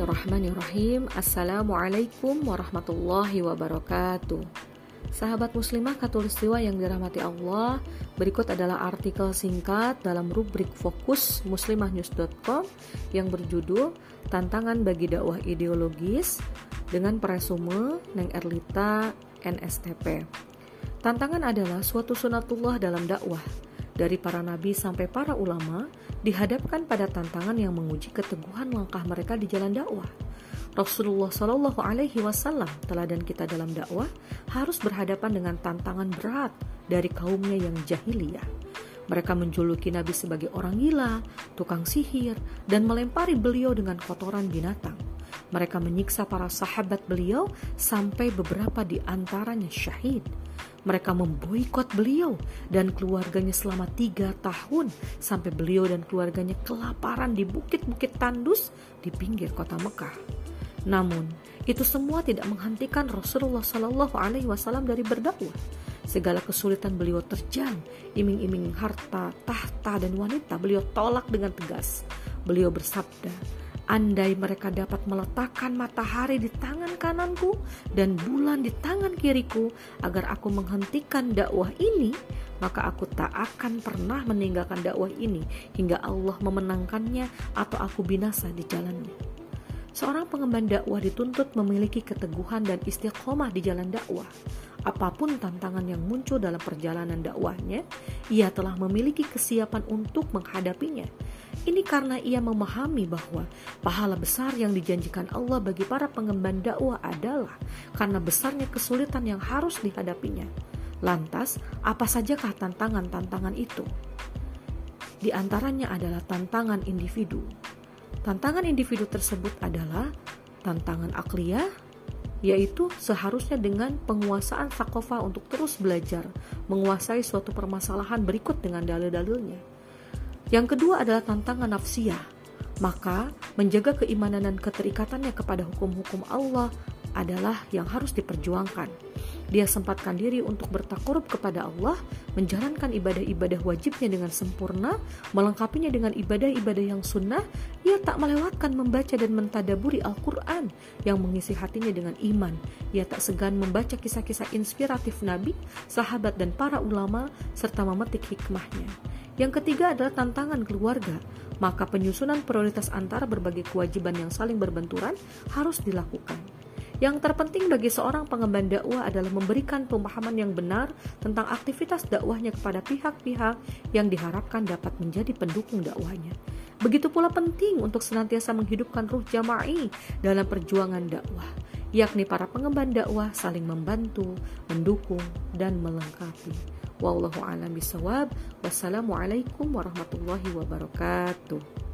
Bismillahirrahmanirrahim. Assalamualaikum warahmatullahi wabarakatuh. Sahabat muslimah katulistiwa yang dirahmati Allah Berikut adalah artikel singkat dalam rubrik fokus muslimahnews.com Yang berjudul Tantangan bagi dakwah ideologis Dengan presume Neng Erlita NSTP Tantangan adalah suatu sunatullah dalam dakwah dari para nabi sampai para ulama dihadapkan pada tantangan yang menguji keteguhan langkah mereka di jalan dakwah. Rasulullah Shallallahu Alaihi Wasallam teladan kita dalam dakwah harus berhadapan dengan tantangan berat dari kaumnya yang jahiliyah. Mereka menjuluki Nabi sebagai orang gila, tukang sihir, dan melempari beliau dengan kotoran binatang. Mereka menyiksa para sahabat beliau sampai beberapa di antaranya syahid. Mereka memboikot beliau dan keluarganya selama tiga tahun sampai beliau dan keluarganya kelaparan di bukit-bukit tandus di pinggir kota Mekah. Namun, itu semua tidak menghentikan Rasulullah Shallallahu Alaihi Wasallam dari berdakwah. Segala kesulitan beliau terjang, iming-iming harta, tahta, dan wanita beliau tolak dengan tegas. Beliau bersabda, Andai mereka dapat meletakkan matahari di tangan kananku dan bulan di tangan kiriku agar aku menghentikan dakwah ini, maka aku tak akan pernah meninggalkan dakwah ini hingga Allah memenangkannya atau aku binasa di jalannya. Seorang pengemban dakwah dituntut memiliki keteguhan dan istiqomah di jalan dakwah. Apa pun tantangan yang muncul dalam perjalanan dakwahnya, ia telah memiliki kesiapan untuk menghadapinya ini karena ia memahami bahwa pahala besar yang dijanjikan Allah bagi para pengemban dakwah adalah karena besarnya kesulitan yang harus dihadapinya. Lantas, apa sajakah tantangan-tantangan itu? Di antaranya adalah tantangan individu. Tantangan individu tersebut adalah tantangan akliyah, yaitu seharusnya dengan penguasaan sakofa untuk terus belajar menguasai suatu permasalahan berikut dengan dalil-dalilnya yang kedua adalah tantangan nafsiyah. Maka, menjaga keimanan dan keterikatannya kepada hukum-hukum Allah adalah yang harus diperjuangkan. Dia sempatkan diri untuk bertakurub kepada Allah, menjalankan ibadah-ibadah wajibnya dengan sempurna, melengkapinya dengan ibadah-ibadah yang sunnah. Ia tak melewatkan membaca dan mentadaburi Al-Quran yang mengisi hatinya dengan iman. Ia tak segan membaca kisah-kisah inspiratif Nabi, sahabat, dan para ulama, serta memetik hikmahnya. Yang ketiga adalah tantangan keluarga, maka penyusunan prioritas antara berbagai kewajiban yang saling berbenturan harus dilakukan. Yang terpenting bagi seorang pengemban dakwah adalah memberikan pemahaman yang benar tentang aktivitas dakwahnya kepada pihak-pihak yang diharapkan dapat menjadi pendukung dakwahnya. Begitu pula penting untuk senantiasa menghidupkan ruh jama'i dalam perjuangan dakwah, yakni para pengemban dakwah saling membantu, mendukung, dan melengkapi. Wallahu a'lam. Wassalamualaikum warahmatullahi wabarakatuh.